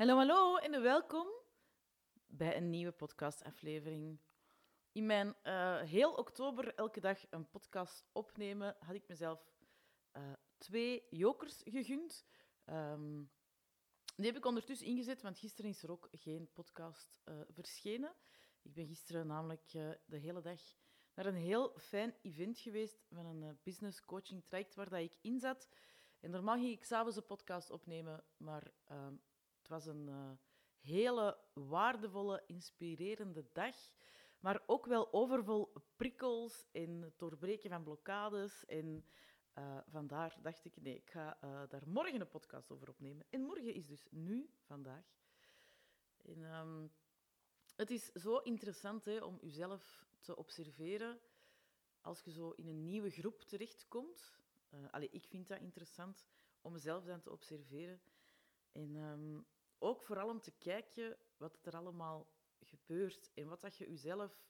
Hallo, hallo en welkom bij een nieuwe podcastaflevering. In mijn uh, heel oktober elke dag een podcast opnemen had ik mezelf uh, twee jokers gegund. Um, die heb ik ondertussen ingezet, want gisteren is er ook geen podcast uh, verschenen. Ik ben gisteren namelijk de hele dag naar een heel fijn event geweest van een business coaching traject waar dat ik in zat. En normaal ging ik s'avonds een podcast opnemen, maar ehm, was een uh, hele waardevolle, inspirerende dag. Maar ook wel overvol prikkels en het doorbreken van blokkades. En uh, vandaar dacht ik, nee, ik ga uh, daar morgen een podcast over opnemen. En morgen is dus nu, vandaag. En, um, het is zo interessant hè, om jezelf te observeren als je zo in een nieuwe groep terechtkomt. Uh, allee, ik vind dat interessant om mezelf dan te observeren. En um, ook vooral om te kijken wat er allemaal gebeurt en wat dat je jezelf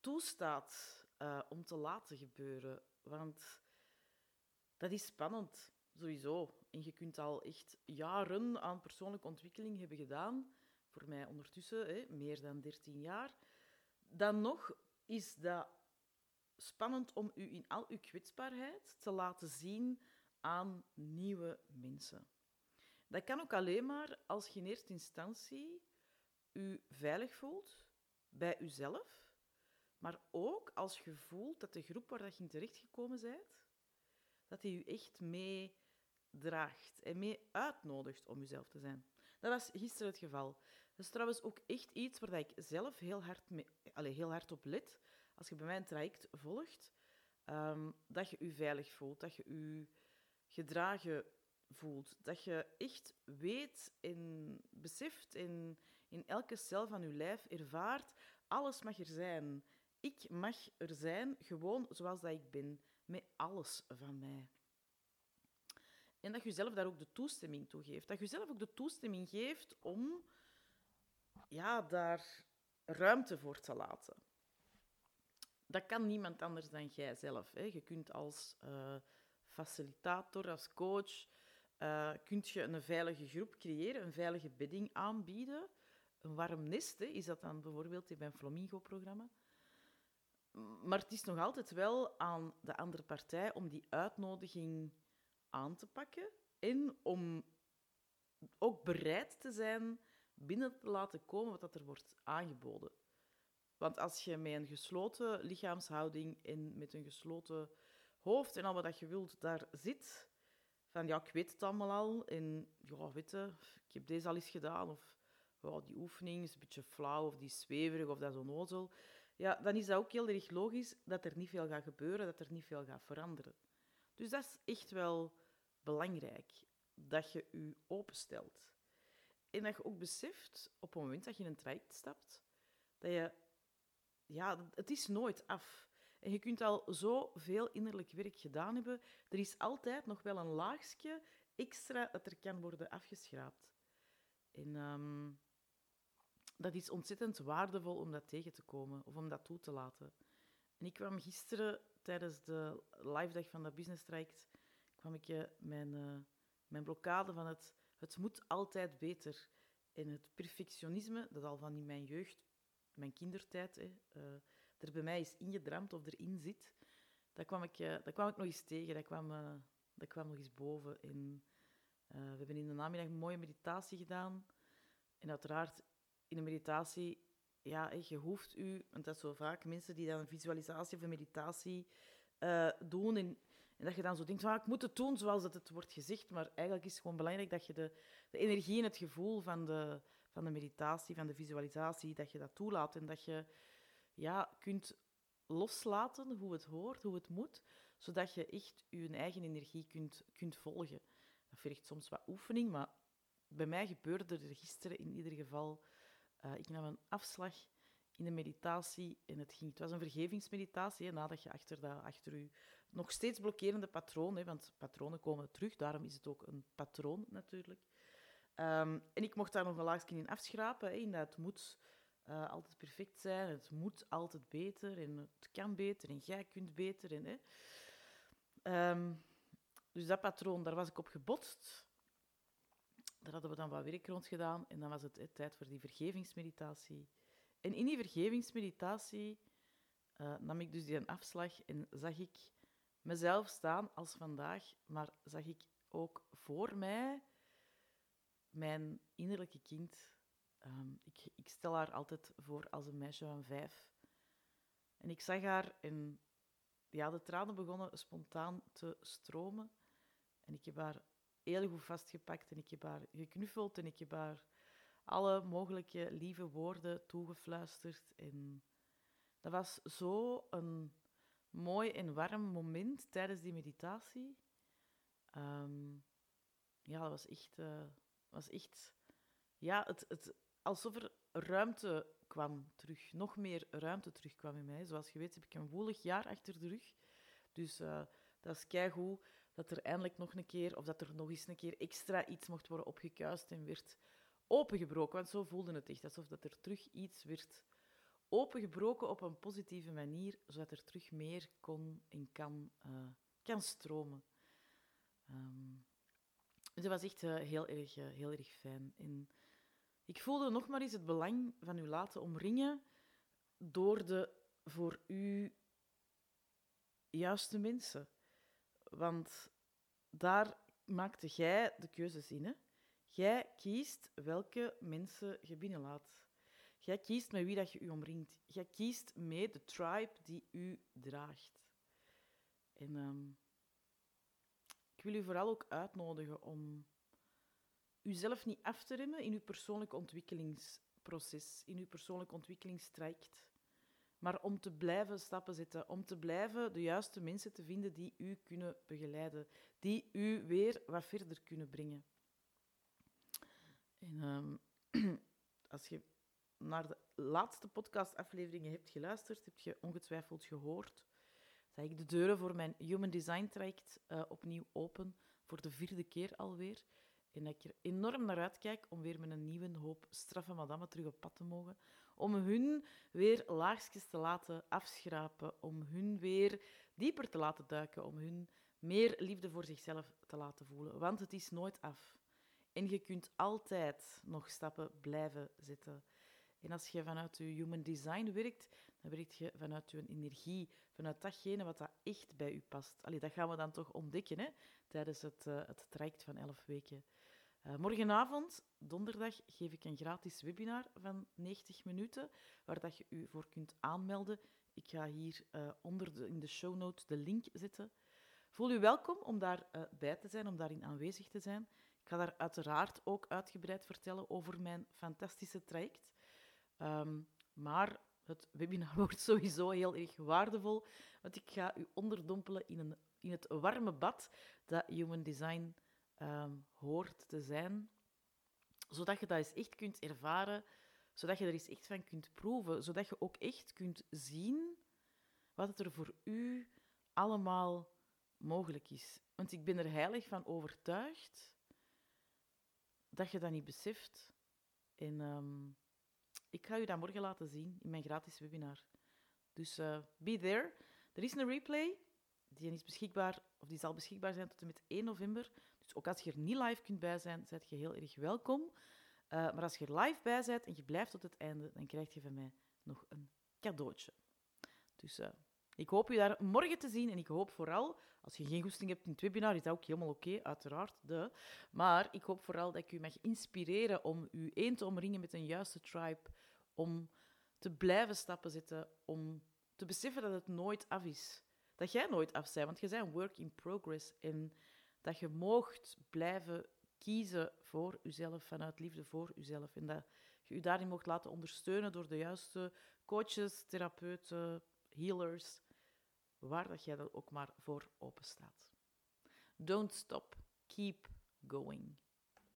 toestaat uh, om te laten gebeuren. Want dat is spannend, sowieso. En je kunt al echt jaren aan persoonlijke ontwikkeling hebben gedaan. Voor mij ondertussen hè, meer dan 13 jaar. Dan nog is dat spannend om u in al uw kwetsbaarheid te laten zien aan nieuwe mensen. Dat kan ook alleen maar als je in eerste instantie u veilig voelt bij uzelf, maar ook als je voelt dat de groep waar je in terechtgekomen bent, dat die u echt meedraagt en mee uitnodigt om uzelf te zijn. Dat was gisteren het geval. Dat is trouwens ook echt iets waar ik zelf heel hard, mee, heel hard op let. Als je bij mij een traject volgt, um, dat je je veilig voelt, dat je je gedragen voelt. Dat je echt weet en beseft en in elke cel van je lijf ervaart, alles mag er zijn. Ik mag er zijn, gewoon zoals dat ik ben, met alles van mij. En dat je jezelf daar ook de toestemming toe geeft. Dat je jezelf ook de toestemming geeft om ja, daar ruimte voor te laten. Dat kan niemand anders dan jijzelf. Hè. Je kunt als uh, facilitator, als coach, uh, kunt je een veilige groep creëren, een veilige bedding aanbieden. Een warm nest hè, is dat dan bijvoorbeeld in mijn Flamingo-programma. Maar het is nog altijd wel aan de andere partij om die uitnodiging aan te pakken en om ook bereid te zijn binnen te laten komen wat er wordt aangeboden. Want als je met een gesloten lichaamshouding en met een gesloten hoofd en al wat je wilt daar zit, van ja, ik weet het allemaal al en ja, weet ik heb deze al eens gedaan of die oefening is een beetje flauw of die zweverig of dat is onnozel, ja, dan is dat ook heel erg logisch dat er niet veel gaat gebeuren, dat er niet veel gaat veranderen. Dus dat is echt wel belangrijk, dat je je openstelt. En dat je ook beseft, op het moment dat je in een traject stapt, dat je... Ja, het is nooit af. En je kunt al zoveel innerlijk werk gedaan hebben. Er is altijd nog wel een laagje extra dat er kan worden afgeschraapt. En um, dat is ontzettend waardevol om dat tegen te komen of om dat toe te laten. En ik kwam gisteren tijdens de live dag van dat business traject, kwam ik uh, mijn, uh, mijn blokkade van het, het moet altijd beter en het perfectionisme, dat al van in mijn jeugd, mijn kindertijd, hè, uh, er bij mij is ingedramd of erin zit, dat kwam ik, uh, dat kwam ik nog eens tegen. Dat kwam, uh, dat kwam nog eens boven. En, uh, we hebben in de namiddag een mooie meditatie gedaan. En uiteraard, in een meditatie, ja, je hoeft u, want dat is zo vaak mensen die dan een visualisatie of een meditatie doen. En, en, dat je dan zo denkt, ah, ik moet het doen zoals het, het wordt gezegd. Maar eigenlijk is het gewoon belangrijk dat je de, de energie en het gevoel van de, van de meditatie, van de visualisatie, dat je dat toelaat. En dat je ja, kunt loslaten hoe het hoort, hoe het moet, zodat je echt je eigen energie kunt, kunt volgen. Dat vergt soms wat oefening, maar bij mij gebeurde er gisteren in ieder geval... Uh, ik nam een afslag in de meditatie en het, ging, het was een vergevingsmeditatie, hè, nadat je achter, dat, achter je nog steeds blokkerende patroon, hè, want patronen komen terug, daarom is het ook een patroon natuurlijk. Um, en ik mocht daar nog een laagje in afschrapen, hè, in dat moet uh, altijd perfect zijn. Het moet altijd beter en het kan beter en jij kunt beter. En, hè. Um, dus dat patroon, daar was ik op gebotst. daar hadden we dan wat werk rond gedaan en dan was het tijd voor die vergevingsmeditatie. En in die vergevingsmeditatie uh, nam ik dus die afslag en zag ik mezelf staan als vandaag, maar zag ik ook voor mij mijn innerlijke kind. Ehm, ik, ik, stel haar altijd voor als een meisje van vijf. En ik zag haar en ja, de tranen begonnen spontaan te stromen. En ik heb haar heel goed vastgepakt en ik heb haar geknuffeld en ik heb haar alle mogelijke lieve woorden toegefluisterd. En dat was zo een mooi en warm moment tijdens die meditatie. Ehm, ja, dat was echt, uh, was echt ja, het, het, alsof er ruimte kwam terug. Nog meer ruimte terugkwam in mij. Zoals je weet heb ik een woelig jaar achter de rug. Dus uh, dat is keigoed dat er eindelijk nog een keer, of dat er nog eens een keer extra iets mocht worden opgekuist en werd opengebroken. Want zo voelde het echt, alsof dat er terug iets werd opengebroken op een positieve manier, zodat er terug meer kon en kan, uh, kan stromen. Um, dus dat was echt uh, heel, erg, heel erg fijn. En ik voelde nog maar eens het belang van u laten omringen door de voor u juiste mensen. Want daar maakte jij de keuzes in. Hè? Jij kiest welke mensen je binnenlaat. Jij kiest met wie dat je u omringt. Jij kiest mee de tribe die u draagt. En um, ik wil u vooral ook uitnodigen om uzelf niet af te remmen in uw persoonlijk ontwikkelingsproces, in uw persoonlijk ontwikkelingstraject. Maar om te blijven stappen zetten, om te blijven de juiste mensen te vinden die u kunnen begeleiden, die u weer wat verder kunnen brengen. En um, als je naar de laatste podcastafleveringen hebt geluisterd, heb je ongetwijfeld gehoord dat ik de deuren voor mijn Human Design traject uh, opnieuw open, voor de vierde keer alweer. En dat ik er enorm naar uitkijk om weer met een nieuwe hoop straffe madammen terug op pad te mogen. Om hun weer laagjes te laten afschrapen. Om hun weer dieper te laten duiken. Om hun meer liefde voor zichzelf te laten voelen. Want het is nooit af. En je kunt altijd nog stappen blijven zetten. En als je vanuit je human design werkt, dan werk je vanuit je energie, vanuit datgene wat dat echt bij u past. Allee, dat gaan we dan toch ontdekken hè, tijdens het, uh, het traject van 11 weken. Uh, morgenavond, donderdag, geef ik een gratis webinar van 90 minuten, waar dat je u voor kunt aanmelden. Ik ga hier uh, onder de, in de show notes de link zetten. Voel u welkom om daarbij bij te zijn, om daarin aanwezig te zijn. Ik ga daar uiteraard ook uitgebreid vertellen over mijn fantastische traject. Um, maar het webinar wordt sowieso heel erg waardevol, want ik ga u onderdompelen in, een, in het warme bad dat Human Design um, hoort te zijn, zodat je dat eens echt kunt ervaren, zodat je er eens echt van kunt proeven, zodat je ook echt kunt zien wat er voor u allemaal mogelijk is. Want ik ben er heilig van overtuigd dat je dat niet beseft. En um, ik ga u dat morgen laten zien in mijn gratis webinar. Dus uh, be there. Er is een replay, die is beschikbaar, of die zal beschikbaar zijn tot en met 1 november. Dus ook als je er niet live kunt bij zijn, zijt je heel erg welkom. Uh, maar als je er live bij bent en je blijft tot het einde, dan krijg je van mij nog een cadeautje. Dus uh, ik hoop u daar morgen te zien en ik hoop vooral, als je geen goesting hebt in het webinar, is dat ook helemaal oké, uiteraard. De. Maar ik hoop vooral dat ik u mag inspireren om u één te omringen met een juiste tribe, om te blijven stappen zetten, om te beseffen dat het nooit af is. Dat jij nooit af bent, want je bent een work in progress. En dat je moogt blijven kiezen voor jezelf, vanuit liefde voor jezelf. En dat je je daarin mocht laten ondersteunen door de juiste coaches, therapeuten, healers, waar dat jij dat ook maar voor open staat. Don't stop, keep going.